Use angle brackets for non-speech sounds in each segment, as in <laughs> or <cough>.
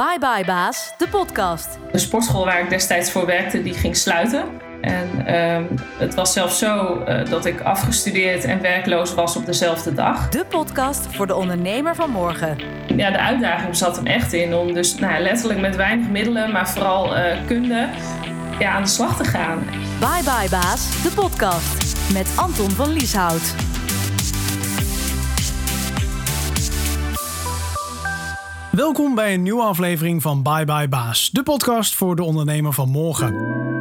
Bye Bye Baas, de podcast. De sportschool waar ik destijds voor werkte, die ging sluiten. En ehm, het was zelfs zo eh, dat ik afgestudeerd en werkloos was op dezelfde dag. De podcast voor de ondernemer van morgen. Ja, de uitdaging zat hem echt in om dus nou, letterlijk met weinig middelen, maar vooral uh, kunde, ja, aan de slag te gaan. Bye Bye Baas, de podcast met Anton van Lieshout. Welkom bij een nieuwe aflevering van Bye Bye Baas, de podcast voor de ondernemer van morgen.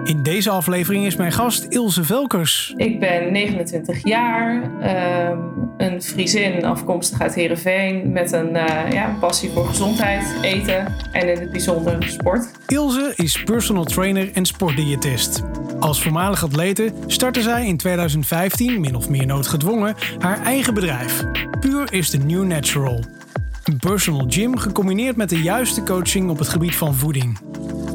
In deze aflevering is mijn gast Ilse Velkers. Ik ben 29 jaar, ehm, een Friesin afkomstig uit Heerenveen met een uh, ja, passie voor gezondheid, eten en in het bijzonder sport. Ilse is personal trainer en sportdiëtist. Als voormalig atlete startte zij in 2015, min of meer noodgedwongen, haar eigen bedrijf. Puur is de New Natural. Een personal gym gecombineerd met de juiste coaching op het gebied van voeding.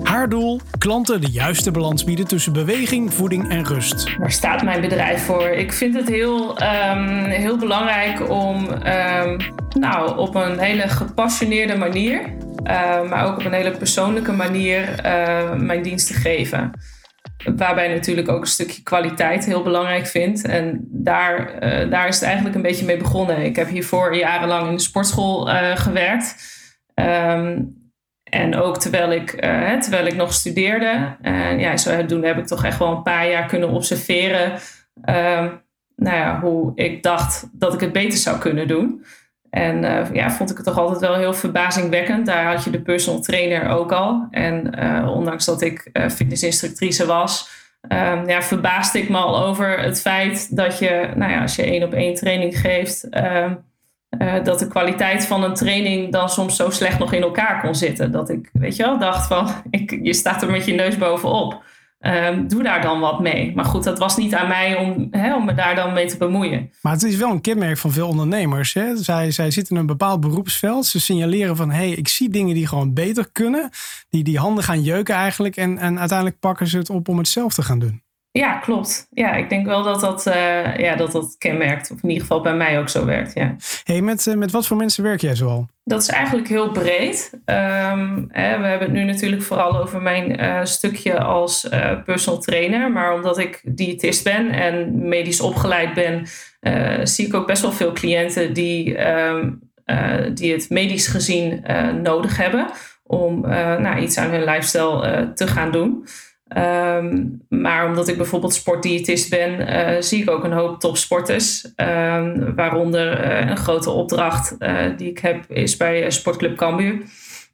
Haar doel: klanten de juiste balans bieden tussen beweging, voeding en rust. Waar staat mijn bedrijf voor? Ik vind het heel, um, heel belangrijk om um, nou, op een hele gepassioneerde manier, uh, maar ook op een hele persoonlijke manier, uh, mijn dienst te geven. Waarbij natuurlijk ook een stukje kwaliteit heel belangrijk vind. En daar, uh, daar is het eigenlijk een beetje mee begonnen. Ik heb hiervoor jarenlang in de sportschool uh, gewerkt. Um, en ook terwijl ik, uh, terwijl ik nog studeerde. En ja, zo doen heb ik toch echt wel een paar jaar kunnen observeren. Um, nou ja, hoe ik dacht dat ik het beter zou kunnen doen. En uh, ja, vond ik het toch altijd wel heel verbazingwekkend. Daar had je de personal trainer ook al. En uh, ondanks dat ik uh, fitnessinstructrice was, um, ja, verbaasde ik me al over het feit dat je, nou ja, als je één op één training geeft, um, dat de kwaliteit van een training dan soms zo slecht nog in elkaar kon zitten. Dat ik, weet je wel, dacht van, <laughs> ik, je staat er met je neus bovenop. Um, doe daar dan wat mee. Maar goed, dat was niet aan mij om, om me daar dan mee te bemoeien. Maar het is wel een kenmerk van veel ondernemers. Hè? Zij, zij zitten in een bepaald beroepsveld. Ze signaleren van, hé, hey, ik zie dingen die gewoon beter kunnen. Die, die handen gaan jeuken eigenlijk. En, en uiteindelijk pakken ze het op om het zelf te gaan doen. Ja, klopt. Ja, ik denk wel dat dat, uh, ja, dat, dat kenmerkt. Of in ieder geval bij mij ook zo werkt, ja. Hey, met, uh, met wat voor mensen werk jij zoal? Dat is eigenlijk heel breed. Um, hè, we hebben het nu natuurlijk vooral over mijn uh, stukje als personal trainer. Maar omdat ik diëtist ben en medisch opgeleid ben... zie ik ook best wel veel cliënten die, um, die het medisch gezien nodig hebben... om nou, iets aan hun lifestyle te gaan doen... Um, maar omdat ik bijvoorbeeld sportdiëtist ben, uh, zie ik ook een hoop topsporters. Um, waaronder uh, een grote opdracht uh, die ik heb is bij Sportclub Cambuur.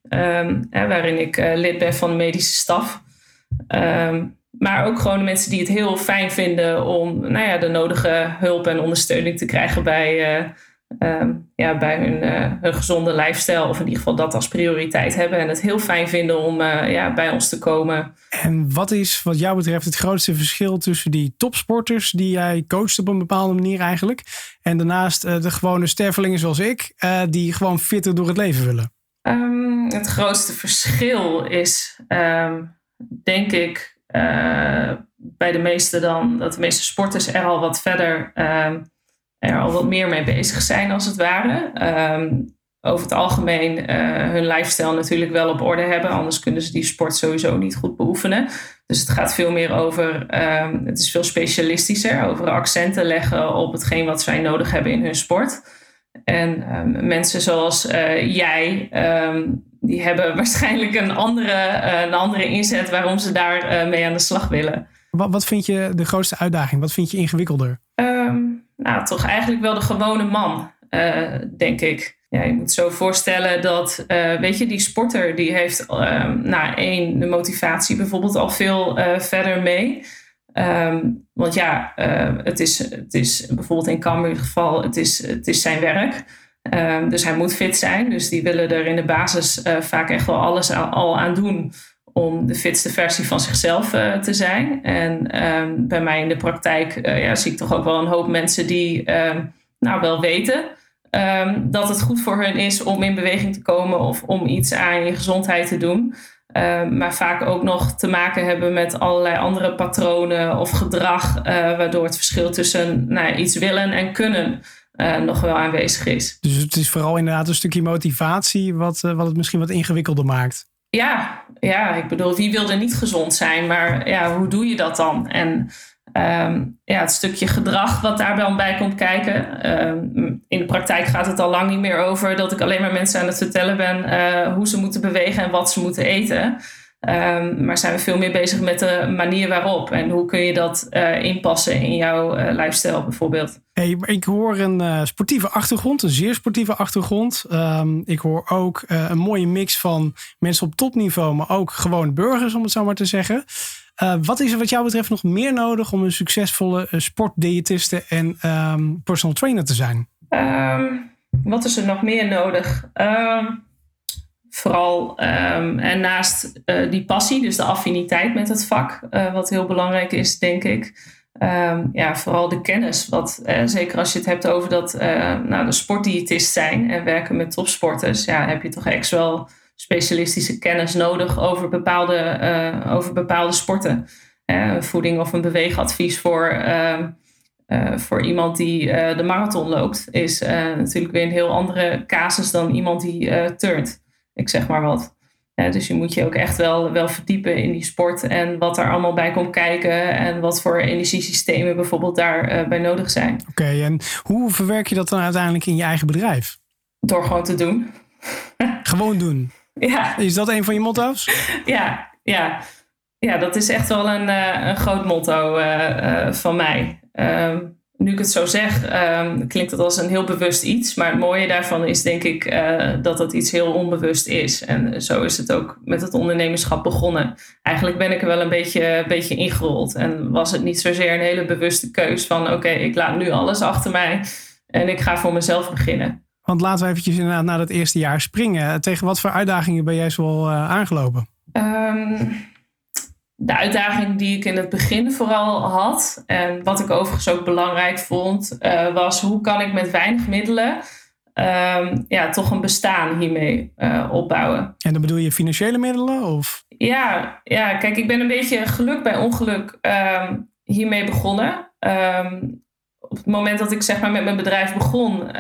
Um, waarin ik lid ben van de medische staf. maar ook gewoon de mensen die het heel fijn vinden om nou ja, de nodige hulp en ondersteuning te krijgen bij Um, ja, bij hun, uh, hun gezonde lifestyle, of in ieder geval dat als prioriteit hebben. En het heel fijn vinden om uh, ja, bij ons te komen. En wat is wat jou betreft het grootste verschil tussen die topsporters die jij coacht op een bepaalde manier eigenlijk. En daarnaast uh, de gewone stervelingen zoals ik, die gewoon fitter door het leven willen? Um, het grootste verschil is, um, denk ik, bij de meeste dan, dat de meeste sporters er al wat verder er al wat meer mee bezig zijn, als het ware. Um, over het algemeen uh, hun lifestyle natuurlijk wel op orde hebben. Anders kunnen ze die sport sowieso niet goed beoefenen. Dus het gaat veel meer over, um, het is veel specialistischer, over accenten leggen op hetgeen wat zij nodig hebben in hun sport. En um, mensen zoals uh, jij, die hebben <laughs> waarschijnlijk een andere, uh, een andere inzet waarom ze daar mee aan de slag willen. Wat, wat vind je de grootste uitdaging? Wat vind je ingewikkelder? Nou, toch eigenlijk wel de gewone man, uh, denk ik. Ja, je moet zo voorstellen dat, uh, weet je, die sporter die heeft uh, nou één, de motivatie bijvoorbeeld al veel uh, verder mee. Um, want ja, het, is, het is bijvoorbeeld in Cambuur geval, het is, het is zijn werk. Um, dus hij moet fit zijn. Dus die willen er in de basis vaak echt wel alles al, al aan doen om de fitste versie van zichzelf uh, te zijn. En um, bij mij in de praktijk uh, ja, zie ik toch ook wel een hoop mensen die um, nou wel weten um, dat het goed voor hun is om in beweging te komen of om iets aan je gezondheid te doen. maar vaak ook nog te maken hebben met allerlei andere patronen of gedrag, uh, waardoor het verschil tussen nou, iets willen en kunnen nog wel aanwezig is. Dus het is vooral inderdaad een stukje motivatie wat, wat het misschien wat ingewikkelder maakt. Ja, ja, ik bedoel, wie wil er niet gezond zijn? Maar ja, hoe doe je dat dan? En Ehm, ja, het stukje gedrag wat daar dan bij komt kijken. Ehm, in de praktijk gaat het al lang niet meer over dat ik alleen maar mensen aan het vertellen ben uh, hoe ze moeten bewegen en wat ze moeten eten. Um, maar zijn we veel meer bezig met de manier waarop en hoe kun je dat uh, inpassen in jouw uh, lifestyle bijvoorbeeld. Hey, ik hoor een sportieve achtergrond, een zeer sportieve achtergrond. ik hoor ook een mooie mix van mensen op topniveau, maar ook gewoon burgers, om het zo maar te zeggen. Wat is er wat jou betreft nog meer nodig om een succesvolle sportdiëtiste en um, personal trainer te zijn? Wat is er nog meer nodig? Vooral en naast uh, die passie, dus de affiniteit met het vak, wat heel belangrijk is, denk ik. ja, vooral de kennis. Wat, zeker als je het hebt over dat nou, de sportdiëtist zijn en werken met topsporters, ja, heb je toch echt wel specialistische kennis nodig over bepaalde, over bepaalde sporten. Uh, voeding of een beweegadvies voor, uh, voor iemand die de marathon loopt, is natuurlijk weer een heel andere casus dan iemand die turnt. Ik zeg maar wat. dus je moet je ook echt wel, wel verdiepen in die sport en wat er allemaal bij komt kijken en wat voor energiesystemen bijvoorbeeld daarbij bij nodig zijn. Oké, en hoe verwerk je dat dan uiteindelijk in je eigen bedrijf? Door gewoon te doen. <laughs> gewoon doen. Ja. Is dat een van je motto's? Ja, ja. ja dat is echt wel een, uh, een groot motto uh, van mij. Um, nu ik het zo zeg, um, klinkt het als een heel bewust iets. Maar het mooie daarvan is denk ik dat het iets heel onbewust is. En zo is het ook met het ondernemerschap begonnen. Eigenlijk ben ik er wel een beetje, beetje ingerold. En was het niet zozeer een hele bewuste keus van... oké, okay, ik laat nu alles achter mij en ik ga voor mezelf beginnen. Want laten we eventjes inderdaad naar dat eerste jaar springen. Tegen wat voor uitdagingen ben jij zo uh, aangelopen? Um, de uitdaging die ik in het begin vooral had, en wat ik overigens ook belangrijk vond, uh, was hoe kan ik met weinig middelen um, ja, toch een bestaan hiermee uh, opbouwen. En dan bedoel je financiële middelen? Of? Ja, ja, kijk, ik ben een beetje geluk bij ongeluk um, hiermee begonnen. Um, op het moment dat ik zeg maar, met mijn bedrijf begon,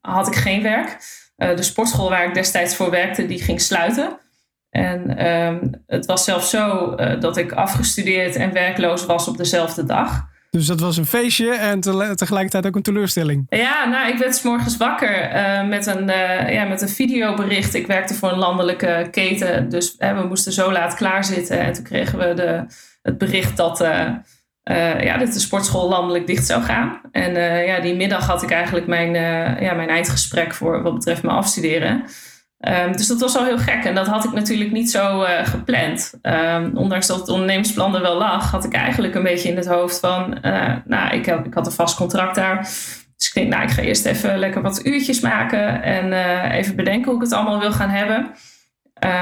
had ik geen werk. Uh, de sportschool waar ik destijds voor werkte, die ging sluiten. En um, het was zelfs zo uh, dat ik afgestudeerd en werkloos was op dezelfde dag. Dus dat was een feestje en te tegelijkertijd ook een teleurstelling. Ja, nou, ik werd s morgens wakker uh, met, een, ja, met een videobericht. Ik werkte voor een landelijke keten, dus we moesten zo laat klaarzitten. En toen kregen we de, het bericht dat ja, dat de sportschool landelijk dicht zou gaan. En ja, die middag had ik eigenlijk mijn, ja, mijn eindgesprek voor wat betreft mijn afstuderen. Um, dus dat was al heel gek. En dat had ik natuurlijk niet zo gepland. Um, ondanks dat het ondernemersplan er wel lag, had ik eigenlijk een beetje in het hoofd van... nou, ik, ik had een vast contract daar. Dus ik denk, nou, ik ga eerst even lekker wat uurtjes maken... en even bedenken hoe ik het allemaal wil gaan hebben.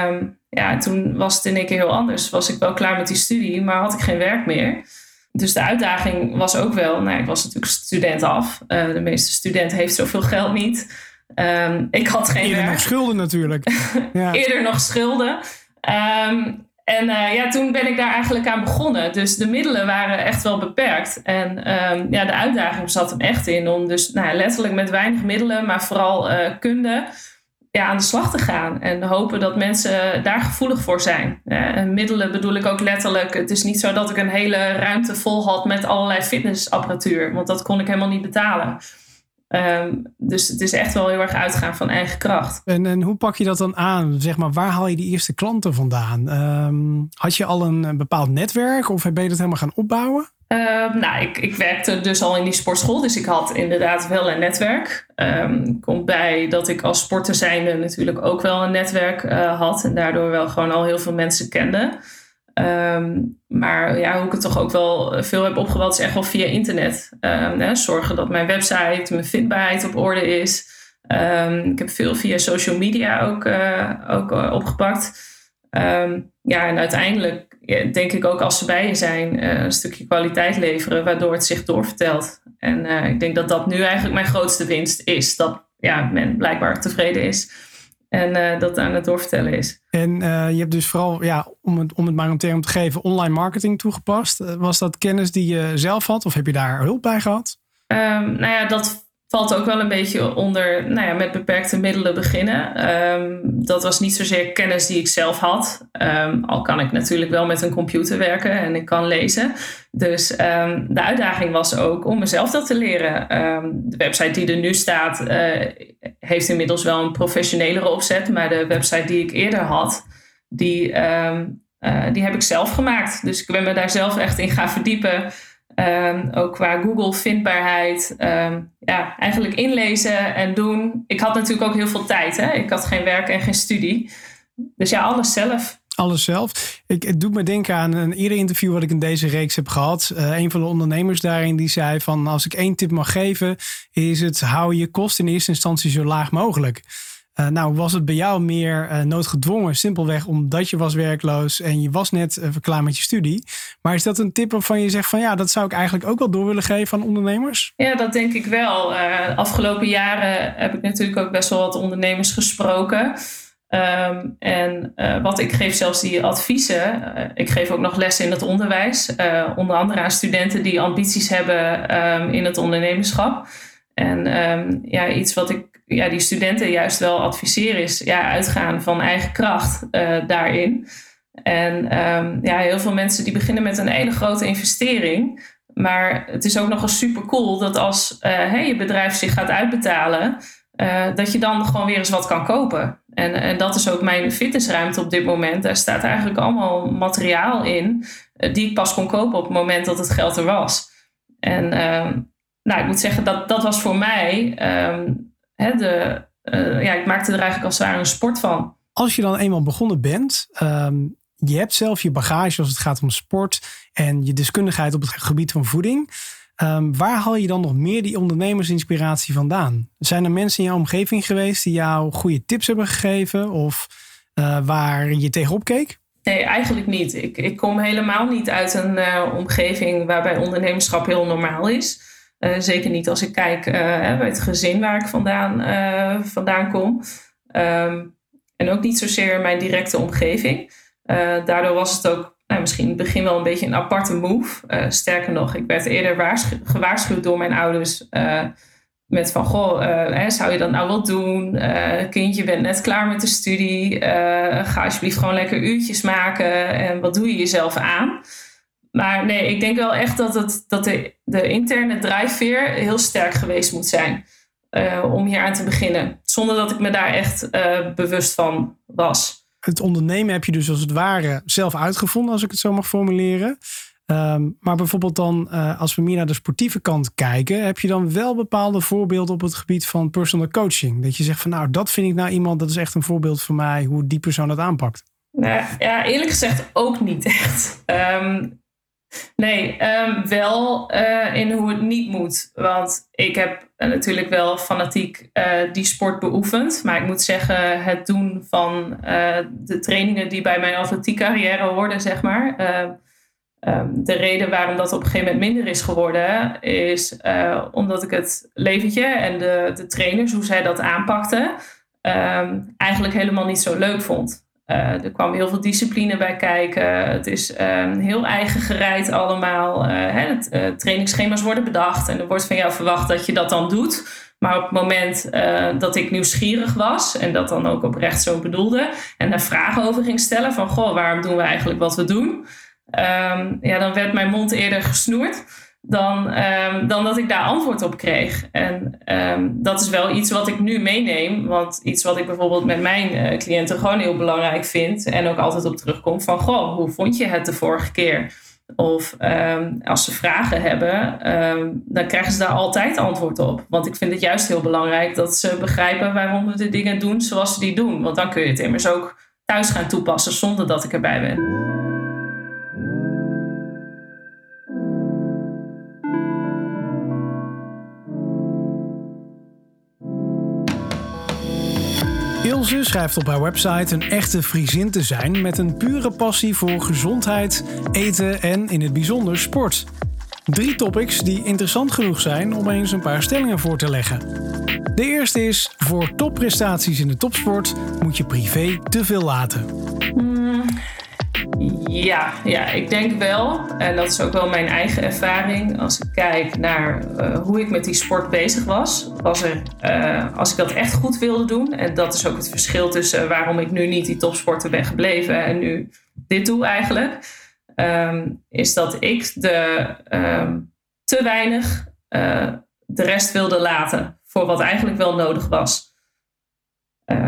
Um, ja, toen was het in één keer heel anders. Was ik wel klaar met die studie, maar had ik geen werk meer dus de uitdaging was ook wel, nou, ik was natuurlijk student af. De meeste student heeft zoveel geld niet. Um, ik had geen Eerder werk. nog schulden natuurlijk. <laughs> ja. Eerder nog schulden. Um, en uh, ja, toen ben ik daar eigenlijk aan begonnen. Dus de middelen waren echt wel beperkt. En um, ja, de uitdaging zat hem echt in om dus nou, letterlijk met weinig middelen, maar vooral uh, kunde ja, aan de slag te gaan. En hopen dat mensen daar gevoelig voor zijn. en middelen bedoel ik ook letterlijk. Het is niet zo dat ik een hele ruimte vol had met allerlei fitnessapparatuur. Want dat kon ik helemaal niet betalen. Um, dus het is echt wel heel erg uitgaan van eigen kracht. En, en hoe pak je dat dan aan? Zeg maar, waar haal je die eerste klanten vandaan? Um, had je al een, een, bepaald netwerk of ben je dat helemaal gaan opbouwen? Um, nou, ik, ik, werkte dus al in die sportschool, dus ik had inderdaad wel een netwerk. Komt bij dat ik als sporter zijnde natuurlijk ook wel een netwerk uh, had en daardoor wel gewoon al heel veel mensen kende. Um, maar ja, hoe ik het toch ook wel veel heb opgebouwd is echt wel via internet. Hè, zorgen dat mijn website, mijn vindbaarheid op orde is. ik heb veel via social media ook, uh, ook uh, opgepakt. ja, en uiteindelijk denk ik ook als ze bij je zijn, uh, een stukje kwaliteit leveren, waardoor het zich doorvertelt. En ik denk dat dat nu eigenlijk mijn grootste winst is. Dat ja, men blijkbaar tevreden is en uh, dat aan het doorvertellen is. En je hebt dus vooral, ja, om, het, om het maar een term te geven, online marketing toegepast. Was dat kennis die je zelf had of heb je daar hulp bij gehad? Um, nou ja, dat valt ook wel een beetje onder nou ja, met beperkte middelen beginnen. Ehm, dat was niet zozeer kennis die ik zelf had. Um, al kan ik natuurlijk wel met een computer werken en ik kan lezen. Dus um, de uitdaging was ook om mezelf dat te leren. de website die er nu staat uh, heeft inmiddels wel een professionelere opzet. Maar de website die ik eerder had, die, uh, die heb ik zelf gemaakt. Dus ik ben me daar zelf echt in gaan verdiepen. Um, ook qua Google vindbaarheid. Um, ja, eigenlijk inlezen en doen. Ik had natuurlijk ook heel veel tijd. Hè? Ik had geen werk en geen studie. Dus ja, alles zelf. Alles zelf. Ik, het doet me denken aan een eerder interview wat ik in deze reeks heb gehad. Uh, een van de ondernemers daarin die zei van als ik één tip mag geven, is het hou je kosten in eerste instantie zo laag mogelijk. Uh, nou, was het bij jou meer uh, noodgedwongen, simpelweg omdat je was werkloos en je was net uh, klaar met je studie. Maar is dat een tip waarvan je zegt van ja, dat zou ik eigenlijk ook wel door willen geven aan ondernemers? Ja, dat denk ik wel. De afgelopen jaren heb ik natuurlijk ook best wel wat ondernemers gesproken. Um, en wat ik geef zelfs die adviezen. ik geef ook nog lessen in het onderwijs. onder andere aan studenten die ambities hebben um, in het ondernemerschap. En um, ja, iets wat ik ja, die studenten juist wel adviseren is ja, uitgaan van eigen kracht uh, daarin. En um, ja, heel veel mensen die beginnen met een hele grote investering. Maar het is ook nog eens super cool dat als hey, je bedrijf zich gaat uitbetalen, uh, dat je dan gewoon weer eens wat kan kopen. En, en dat is ook mijn fitnessruimte op dit moment. Daar staat eigenlijk allemaal materiaal in die ik pas kon kopen op het moment dat het geld er was. En uh, nou, ik moet zeggen dat dat was voor mij um, de, uh, ja, ik maakte er eigenlijk als het ware een sport van. Als je dan eenmaal begonnen bent, um, je hebt zelf je bagage als het gaat om sport en je deskundigheid op het gebied van voeding. Um, waar haal je dan nog meer die ondernemersinspiratie vandaan? Zijn er mensen in jouw omgeving geweest die jou goede tips hebben gegeven of uh, waar je tegenop keek? Nee, eigenlijk niet. Ik, ik kom helemaal niet uit een uh, omgeving waarbij ondernemerschap heel normaal is. Uh, zeker niet als ik kijk uh, bij het gezin waar ik vandaan, uh, vandaan kom. Um, en ook niet zozeer mijn directe omgeving. daardoor was het ook nou, misschien in het begin wel een beetje een aparte move. sterker nog, ik werd eerder gewaarschuwd door mijn ouders. met van, goh, hè, zou je dat nou wel doen? kindje, je bent net klaar met de studie. ga alsjeblieft gewoon lekker uurtjes maken. En wat doe je jezelf aan? Maar nee, ik denk wel echt dat, het, dat de, de interne drijfveer heel sterk geweest moet zijn. Uh, om hier aan te beginnen. Zonder dat ik me daar echt uh, bewust van was. Het ondernemen heb je dus als het ware zelf uitgevonden, als ik het zo mag formuleren. Um, maar bijvoorbeeld dan, uh, als we meer naar de sportieve kant kijken, heb je dan wel bepaalde voorbeelden op het gebied van personal coaching? Dat je zegt van nou, dat vind ik nou iemand, dat is echt een voorbeeld voor mij, hoe die persoon dat aanpakt. Nou, ja, eerlijk gezegd ook niet echt. Um, Nee, um, wel uh, in hoe het niet moet. Want ik heb natuurlijk wel fanatiek uh, die sport beoefend. Maar ik moet zeggen, het doen van de trainingen die bij mijn atletiek carrière hoorden, zeg maar. Um, de reden waarom dat op een gegeven moment minder is geworden, is omdat ik het leventje en de, de trainers, hoe zij dat aanpakten, eigenlijk helemaal niet zo leuk vond. Uh, er kwam heel veel discipline bij kijken. Het is uh, heel eigen gereid allemaal. Uh, hè, het, uh, trainingsschema's worden bedacht en er wordt van jou verwacht dat je dat dan doet. Maar op het moment dat ik nieuwsgierig was en dat dan ook oprecht zo bedoelde en daar vragen over ging stellen van goh, waarom doen we eigenlijk wat we doen? Um, ja, dan werd mijn mond eerder gesnoerd dan, um, dan dat ik daar antwoord op kreeg. En um, dat is wel iets wat ik nu meeneem. Want iets wat ik bijvoorbeeld met mijn uh, cliënten gewoon heel belangrijk vind. En ook altijd op terugkom van, goh, hoe vond je het de vorige keer? Of um, als ze vragen hebben, dan krijgen ze daar altijd antwoord op. Want ik vind het juist heel belangrijk dat ze begrijpen waarom we de dingen doen zoals ze die doen. Want dan kun je het immers ook thuis gaan toepassen zonder dat ik erbij ben. Ilse schrijft op haar website een echte Friesin te zijn met een pure passie voor gezondheid, eten en in het bijzonder sport. Drie topics die interessant genoeg zijn om eens een paar stellingen voor te leggen. De eerste is: voor topprestaties in de topsport moet je privé te veel laten. Hmm, Ja, ja, ik denk wel. En dat is ook wel mijn eigen ervaring. Als ik kijk naar uh, hoe ik met die sport bezig was, was er, uh, als ik dat echt goed wilde doen, en dat is ook het verschil tussen waarom ik nu niet die topsporter ben gebleven en nu dit doe eigenlijk, um, is dat ik de, um, te weinig uh, de rest wilde laten voor wat eigenlijk wel nodig was.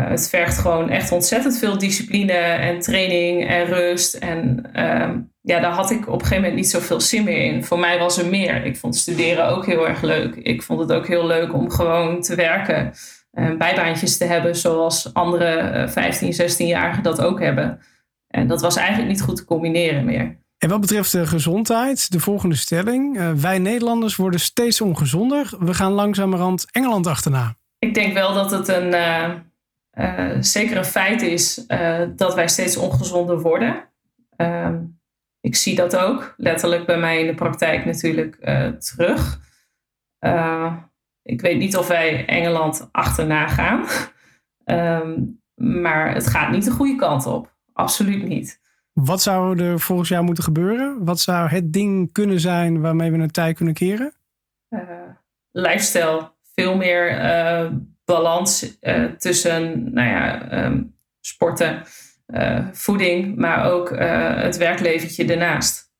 Uh, het vergt gewoon echt ontzettend veel discipline en training en rust. En uh, ja, daar had ik op een gegeven moment niet zoveel zin meer in. Voor mij was er meer. Ik vond studeren ook heel erg leuk. Ik vond het ook heel leuk om gewoon te werken. En bijbaantjes te hebben zoals andere 15, 16-jarigen dat ook hebben. En dat was eigenlijk niet goed te combineren meer. En wat betreft de gezondheid, de volgende stelling. Uh, wij Nederlanders worden steeds ongezonder. We gaan langzamerhand Engeland achterna. Ik denk wel dat het een uh, zeker een feit is uh, dat wij steeds ongezonder worden. Uh, ik zie dat ook letterlijk bij mij in de praktijk natuurlijk uh, terug. ik weet niet of wij Engeland achterna gaan, <laughs> ehm, maar het gaat niet de goede kant op. Absoluut niet. Wat zou er volgens jou moeten gebeuren? Wat zou het ding kunnen zijn waarmee we een tijd kunnen keren? lifestyle. Veel meer balans uh, tussen nou ja, um, sporten, uh, voeding, maar ook uh, het werkleventje ernaast.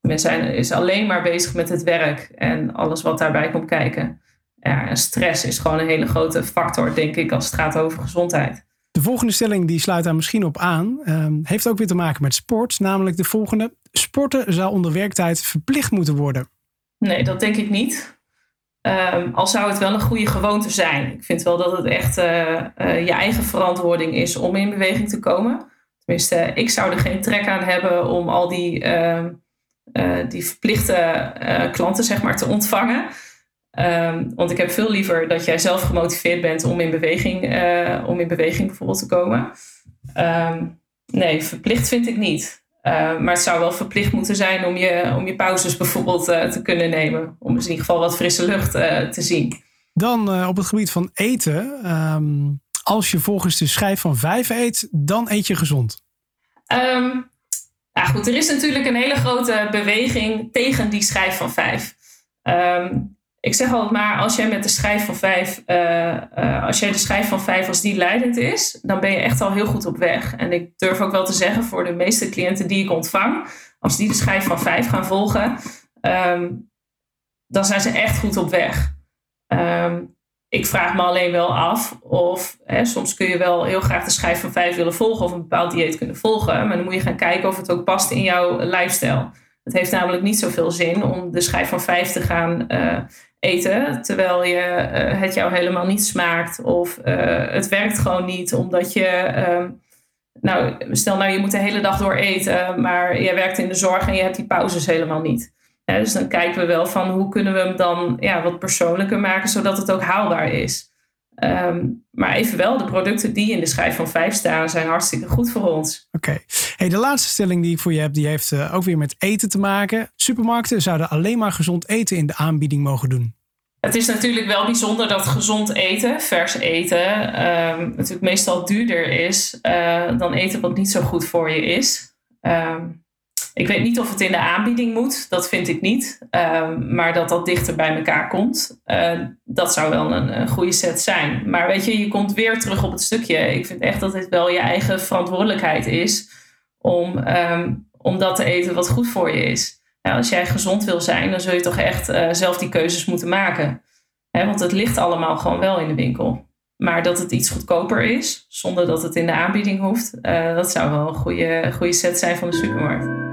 Men zijn, is alleen maar bezig met het werk en alles wat daarbij komt kijken. Ja, en stress is gewoon een hele grote factor, denk ik, als het gaat over gezondheid. De volgende stelling die sluit daar misschien op aan, um, heeft ook weer te maken met sport. Namelijk de volgende: sporten zou onder werktijd verplicht moeten worden. Nee, dat denk ik niet. Um, al zou het wel een goede gewoonte zijn. Ik vind wel dat het echt uh, uh, je eigen verantwoording is om in beweging te komen. Tenminste, ik zou er geen trek aan hebben om al die, uh, die verplichte klanten zeg maar, te ontvangen. Um, want ik heb veel liever dat jij zelf gemotiveerd bent om in beweging, om in beweging bijvoorbeeld te komen. Nee, verplicht vind ik niet. Uh, maar het zou wel verplicht moeten zijn om je, om je pauzes bijvoorbeeld uh, te kunnen nemen. Om in ieder geval wat frisse lucht uh, te zien. Dan op het gebied van eten. Um, als je volgens de schijf van vijf eet, dan eet je gezond. Um, nou goed, er is natuurlijk een hele grote beweging tegen die schijf van vijf. Um, ik zeg altijd maar, als jij met de schijf van vijf, uh, uh, als jij de schijf van vijf als die leidend is, dan ben je echt al heel goed op weg. En ik durf ook wel te zeggen voor de meeste cliënten die ik ontvang, als die de schijf van vijf gaan volgen, um, dan zijn ze echt goed op weg. Um, ik vraag me alleen wel af of hè, soms kun je wel heel graag de schijf van vijf willen volgen of een bepaald dieet kunnen volgen, maar dan moet je gaan kijken of het ook past in jouw lifestyle. Het heeft namelijk niet zoveel zin om de schijf van vijf te gaan uh, eten, terwijl je, uh, het jou helemaal niet smaakt of uh, het werkt gewoon niet omdat je, uh, nou stel nou je moet de hele dag door eten, maar je werkt in de zorg en je hebt die pauzes helemaal niet. Dus dan kijken we wel van hoe kunnen we hem dan ja, wat persoonlijker maken zodat het ook haalbaar is. Um, maar evenwel, de producten die in de schijf van 5 staan, zijn hartstikke goed voor ons. Oké. Okay. Hey, de laatste stelling die ik voor je heb, die heeft uh, ook weer met eten te maken. Supermarkten zouden alleen maar gezond eten in de aanbieding mogen doen. Het is natuurlijk wel bijzonder dat gezond eten, vers eten, um, natuurlijk meestal duurder is uh, dan eten wat niet zo goed voor je is. Um, ik weet niet of het in de aanbieding moet, dat vind ik niet. Um, maar dat dat dichter bij elkaar komt, uh, dat zou wel een, goede set zijn. Maar weet je, je komt weer terug op het stukje. Ik vind echt dat het wel je eigen verantwoordelijkheid is om, um, om dat te eten wat goed voor je is. Nou, als jij gezond wil zijn, dan zul je toch echt uh, zelf die keuzes moeten maken. He, want het ligt allemaal gewoon wel in de winkel. Maar dat het iets goedkoper is, zonder dat het in de aanbieding hoeft, uh, dat zou wel een goede, goede set zijn van de supermarkt.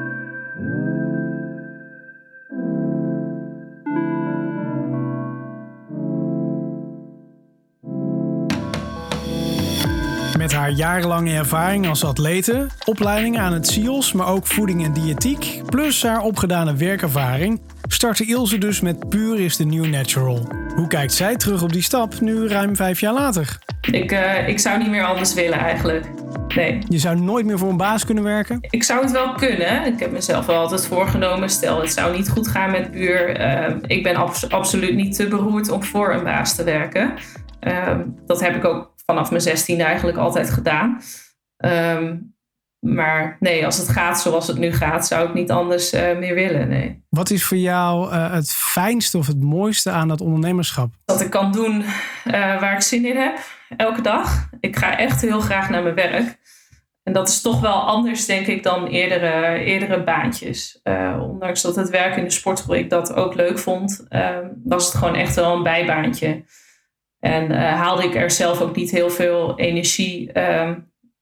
Met haar jarenlange ervaring als atlete, opleidingen aan het CIOS, maar ook voeding en diëtiek, plus haar opgedane werkervaring, startte Ilse dus met Puur is the New Natural. Hoe kijkt zij terug op die stap nu ruim vijf jaar later? Ik, uh, ik zou niet meer anders willen eigenlijk. Nee. Je zou nooit meer voor een baas kunnen werken? Ik zou het wel kunnen. Ik heb mezelf wel altijd voorgenomen. Stel, het zou niet goed gaan met Puur. Uh, ik ben abs absoluut niet te beroerd om voor een baas te werken. Uh, dat heb ik ook vanaf mijn 16 eigenlijk altijd gedaan. Um, maar nee, als het gaat zoals het nu gaat, zou ik niet anders meer willen. Nee. Wat is voor jou het fijnste of het mooiste aan dat ondernemerschap? Dat ik kan doen waar ik zin in heb, elke dag. Ik ga echt heel graag naar mijn werk. En dat is toch wel anders, denk ik, dan eerdere, eerdere baantjes. Ondanks dat het werk in de sportschool ik dat ook leuk vond, uh, was het gewoon echt wel een bijbaantje. En uh, haalde ik er zelf ook niet heel veel energie ehm,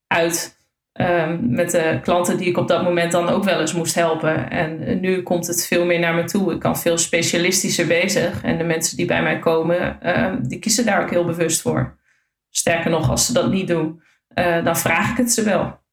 uit ehm, met de klanten die ik op dat moment dan ook wel eens moest helpen. En nu komt het veel meer naar me toe. Ik kan veel specialistischer bezig. En de mensen die bij mij komen, ehm, die kiezen daar ook heel bewust voor. Sterker nog, als ze dat niet doen, uh, dan vraag ik het ze wel.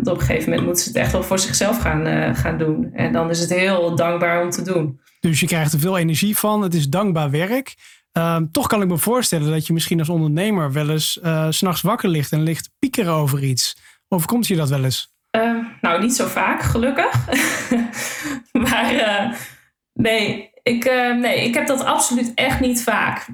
Op een gegeven moment moeten ze het echt wel voor zichzelf gaan, gaan doen. En dan is het heel dankbaar om te doen. Dus je krijgt er veel energie van. Het is dankbaar werk. Um, toch kan ik me voorstellen dat je misschien als ondernemer wel eens uh, s'nachts wakker ligt en ligt piekeren over iets. Overkomt je dat wel eens? Um, nou, niet zo vaak, gelukkig. <laughs> maar uh, nee, ik, uh, nee, ik heb dat absoluut echt niet vaak.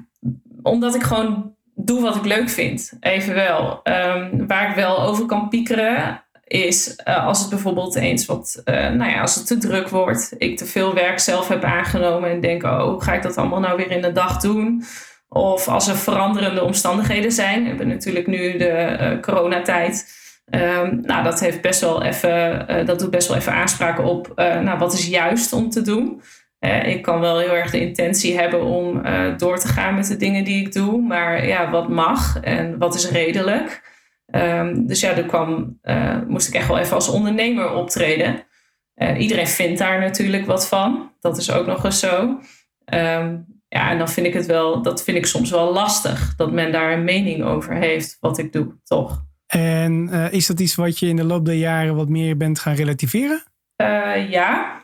Omdat ik gewoon doe wat ik leuk vind, evenwel. Um, waar ik wel over kan piekeren, is uh, als het bijvoorbeeld eens wat, uh, nou ja, als het te druk wordt, ik te veel werk zelf heb aangenomen en denk, oh, hoe ga ik dat allemaal nou weer in de dag doen? Of als er veranderende omstandigheden zijn. We hebben natuurlijk nu de uh, coronatijd. Um, nou, dat heeft best wel even, dat doet best wel even aanspraken op, nou, wat is juist om te doen? ik kan wel heel erg de intentie hebben om door te gaan met de dingen die ik doe. Maar ja, wat mag en wat is redelijk? Um, dus ja, er kwam, uh, moest ik echt wel even als ondernemer optreden. Uh, iedereen vindt daar natuurlijk wat van. Dat is ook nog eens zo. Um, ja, en dan vind ik het wel, dat vind ik soms wel lastig. Dat men daar een mening over heeft, wat ik doe, toch? En is dat iets wat je in de loop der jaren wat meer bent gaan relativeren? ja,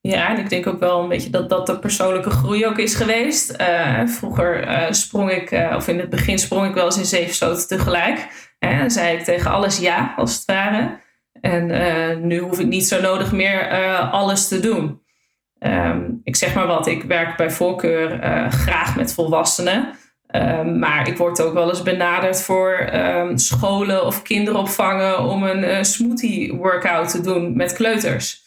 ja, en ik denk ook wel een beetje dat dat de persoonlijke groei ook is geweest. Uh, vroeger sprong ik, of in het begin sprong ik wel eens in zeven stoten tegelijk. Dan zei ik tegen alles ja, als het ware. En nu hoef ik niet zo nodig meer alles te doen. Um, ik zeg maar wat, ik werk bij voorkeur graag met volwassenen. Um, maar ik word ook wel eens benaderd voor um, scholen of kinderopvangen om een smoothie workout te doen met kleuters.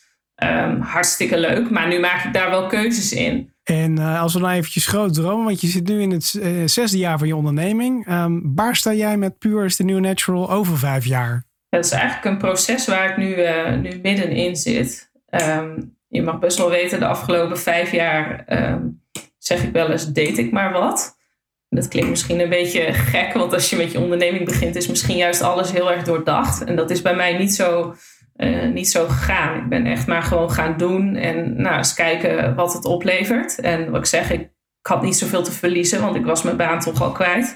Hartstikke leuk, maar nu maak ik daar wel keuzes in. En uh, als we nou eventjes groot dromen, want je zit nu in het uh, zesde jaar van je onderneming. Um, waar sta jij met Pure is the New Natural over vijf jaar? Dat is eigenlijk een proces waar ik nu, uh, nu middenin zit. Um, je mag best wel weten, de afgelopen vijf jaar zeg ik wel eens, deed ik maar wat. Dat klinkt misschien een beetje gek, want als je met je onderneming begint, is misschien juist alles heel erg doordacht. En dat is bij mij niet zo uh, niet zo gegaan. Ik ben echt maar gewoon gaan doen en nou, eens kijken wat het oplevert. En wat ik zeg, ik, had niet zoveel te verliezen, want ik was mijn baan toch al kwijt.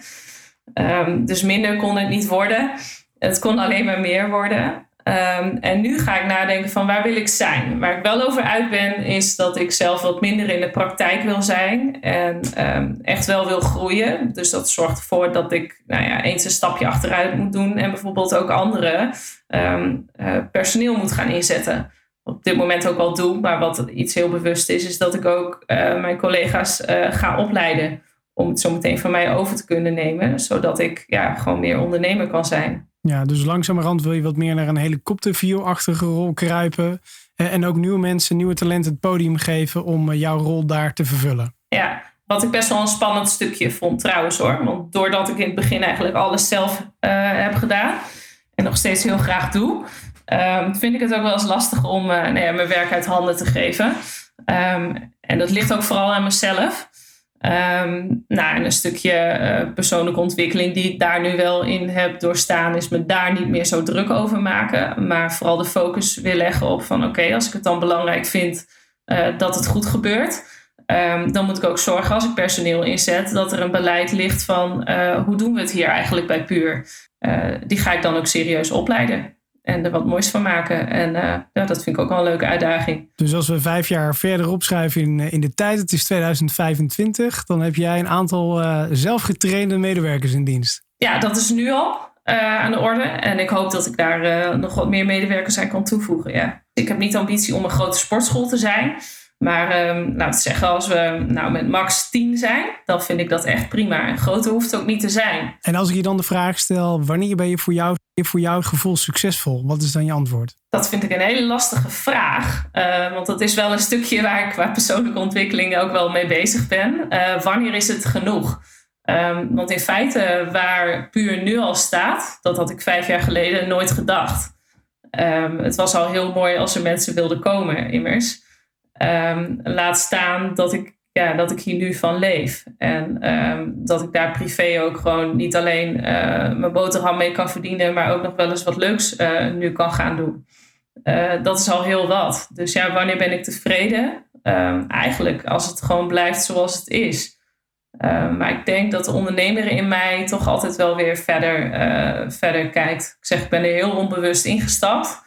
Um, dus minder kon het niet worden. Het kon alleen maar meer worden. Um, en nu ga ik nadenken van waar wil ik zijn? Waar ik wel over uit ben, is dat ik zelf wat minder in de praktijk wil zijn. En um, echt wel wil groeien. Dus dat zorgt ervoor dat ik nou ja, eens een stapje achteruit moet doen. En bijvoorbeeld ook andere um, uh, personeel moet gaan inzetten. Op dit moment ook al doe. Maar wat iets heel bewust is, is dat ik ook uh, mijn collega's uh, ga opleiden. Om het zo meteen van mij over te kunnen nemen. Zodat ik ja, gewoon meer ondernemer kan zijn. Ja, dus langzamerhand wil je wat meer naar een helikopterview-achtige rol kruipen. En ook nieuwe mensen, nieuwe talenten het podium geven om jouw rol daar te vervullen. Ja, wat ik best wel een spannend stukje vond trouwens hoor. Want doordat ik in het begin eigenlijk alles zelf uh, heb gedaan en nog steeds heel graag doe, um, vind ik het ook wel eens lastig om uh, nou ja, mijn werk uit handen te geven. Um, en dat ligt ook vooral aan mezelf. Um, nou, en een stukje uh, persoonlijke ontwikkeling die ik daar nu wel in heb doorstaan, is me daar niet meer zo druk over maken. Maar vooral de focus weer leggen op van oké, als ik het dan belangrijk vind uh, dat het goed gebeurt. Um, dan moet ik ook zorgen als ik personeel inzet dat er een beleid ligt van uh, hoe doen we het hier eigenlijk bij Puur. die ga ik dan ook serieus opleiden en er wat moois van maken. En uh, ja, dat vind ik ook wel een leuke uitdaging. Dus als we vijf jaar verder opschrijven in, in de tijd, het is 2025, dan heb jij een aantal uh, zelfgetrainde medewerkers in dienst. Ja, dat is nu al uh, aan de orde. En ik hoop dat ik daar nog wat meer medewerkers aan kan toevoegen. Ja. Ik heb niet de ambitie om een grote sportschool te zijn. Maar um, laten we zeggen, als we nou met max 10 zijn, dan vind ik dat echt prima. En groter hoeft het ook niet te zijn. En als ik je dan de vraag stel, wanneer ben je voor jou, voor jouw gevoel succesvol? Wat is dan je antwoord? Dat vind ik een hele lastige vraag. Uh, want dat is wel een stukje waar ik qua persoonlijke ontwikkeling ook wel mee bezig ben. Uh, wanneer is het genoeg? Um, want in feite, waar puur nu al staat, dat had ik vijf jaar geleden nooit gedacht. Um, het was al heel mooi als er mensen wilden komen, immers. Um, laat staan dat ik, ja, dat ik hier nu van leef. En um, dat ik daar privé ook gewoon niet alleen uh, mijn boterham mee kan verdienen, maar ook nog wel eens wat leuks uh, nu kan gaan doen. Uh, dat is al heel wat. Dus ja, wanneer ben ik tevreden? eigenlijk als het gewoon blijft zoals het is. maar ik denk dat de ondernemer in mij toch altijd wel weer verder, verder kijkt. Ik zeg, ik ben er heel onbewust ingestapt.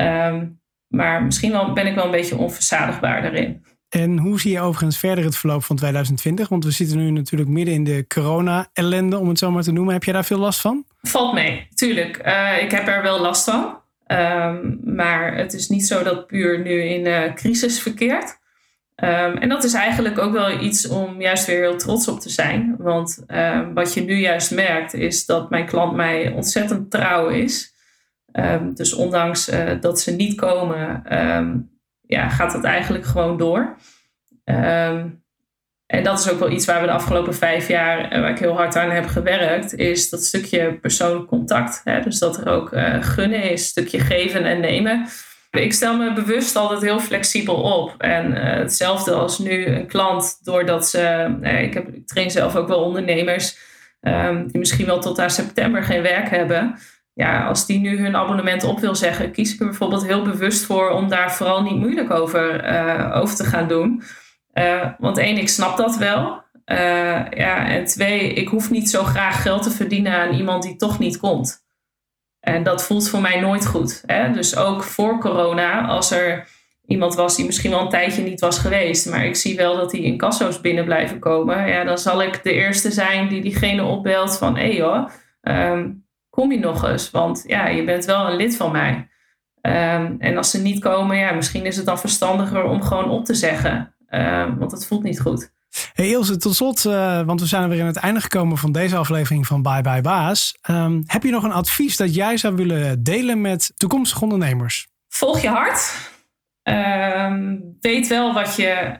Um, maar misschien wel, ben ik wel een beetje onverzadigbaar daarin. En hoe zie je overigens verder het verloop van 2020? Want we zitten nu natuurlijk midden in de corona-ellende, om het zo maar te noemen. Heb jij daar veel last van? Valt mee, tuurlijk. Uh, ik heb er wel last van. Um, maar het is niet zo dat puur nu in uh, crisis verkeert. Um, en dat is eigenlijk ook wel iets om juist weer heel trots op te zijn. Want um, wat je nu juist merkt, is dat mijn klant mij ontzettend trouw is. Um, dus ondanks uh, dat ze niet komen, um, ja, gaat het eigenlijk gewoon door. Um, en dat is ook wel iets waar we de afgelopen vijf jaar, uh, waar ik heel hard aan heb gewerkt, is dat stukje persoonlijk contact. Hè? Dus dat er ook uh, gunnen is, stukje geven en nemen. Ik stel me bewust altijd heel flexibel op. En hetzelfde als nu een klant, doordat ze, ik, heb, ik train zelf ook wel ondernemers, die misschien wel tot aan september geen werk hebben ja, als die nu hun abonnement op wil zeggen, kies ik er bijvoorbeeld heel bewust voor om daar vooral niet moeilijk over, uh, over te gaan doen. Uh, want één, ik snap dat wel. Uh, ja, en twee, ik hoef niet zo graag geld te verdienen aan iemand die toch niet komt. En dat voelt voor mij nooit goed. Hè? Dus ook voor corona, als er iemand was die misschien wel een tijdje niet was geweest, maar ik zie wel dat die incasso's binnen blijven komen, ja, dan zal ik de eerste zijn die diegene opbelt van hé hey um, kom je nog eens? Want ja, je bent wel een lid van mij. Um, en als ze niet komen, ja, misschien is het dan verstandiger om gewoon op te zeggen. Um, want het voelt niet goed. Hey Ilse, tot slot, uh, want we zijn er weer aan het einde gekomen van deze aflevering van Bye Bye Baas. Um, heb je nog een advies dat jij zou willen delen met toekomstige ondernemers? Volg je hart. weet wel wat je,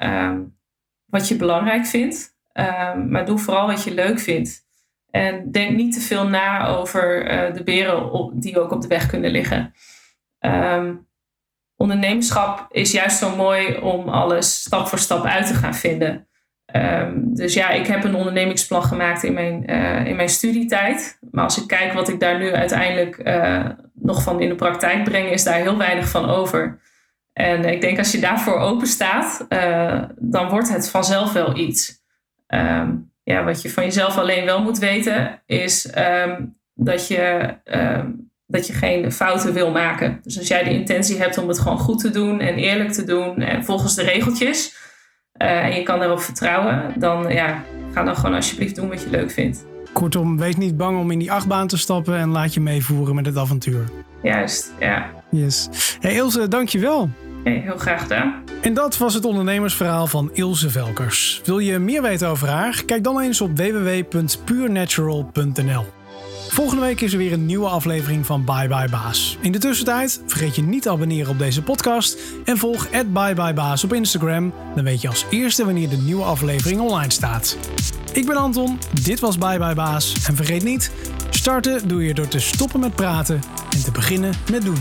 wat je belangrijk vindt. maar doe vooral wat je leuk vindt. En denk niet te veel na over uh, de beren op, die ook op de weg kunnen liggen. Um, ondernemerschap is juist zo mooi om alles stap voor stap uit te gaan vinden. Um, dus ja, ik heb een ondernemingsplan gemaakt in mijn, uh, in mijn studietijd. Maar als ik kijk wat ik daar nu uiteindelijk uh, nog van in de praktijk breng, is daar heel weinig van over. En ik denk als je daarvoor open staat, dan wordt het vanzelf wel iets. Um, ja, wat je van jezelf alleen wel moet weten, is um, dat, je, um, dat je geen fouten wil maken. Dus als jij de intentie hebt om het gewoon goed te doen en eerlijk te doen en volgens de regeltjes, uh, en je kan daarop vertrouwen, dan ja, ga dan gewoon alsjeblieft doen wat je leuk vindt. Kortom, wees niet bang om in die achtbaan te stappen en laat je meevoeren met het avontuur. Juist, ja. Yes. Hey Ilse, dankjewel. Heel graag gedaan. En dat was het ondernemersverhaal van Ilse Velkers. Wil je meer weten over haar? Kijk dan eens op www.purenatural.nl. Volgende week is er weer een nieuwe aflevering van Bye Bye Baas. In de tussentijd vergeet je niet te abonneren op deze podcast en volg Bye Bye Baas op Instagram. Dan weet je als eerste wanneer de nieuwe aflevering online staat. Ik ben Anton, dit was Bye Bye Baas en vergeet niet, starten doe je door te stoppen met praten en te beginnen met doen.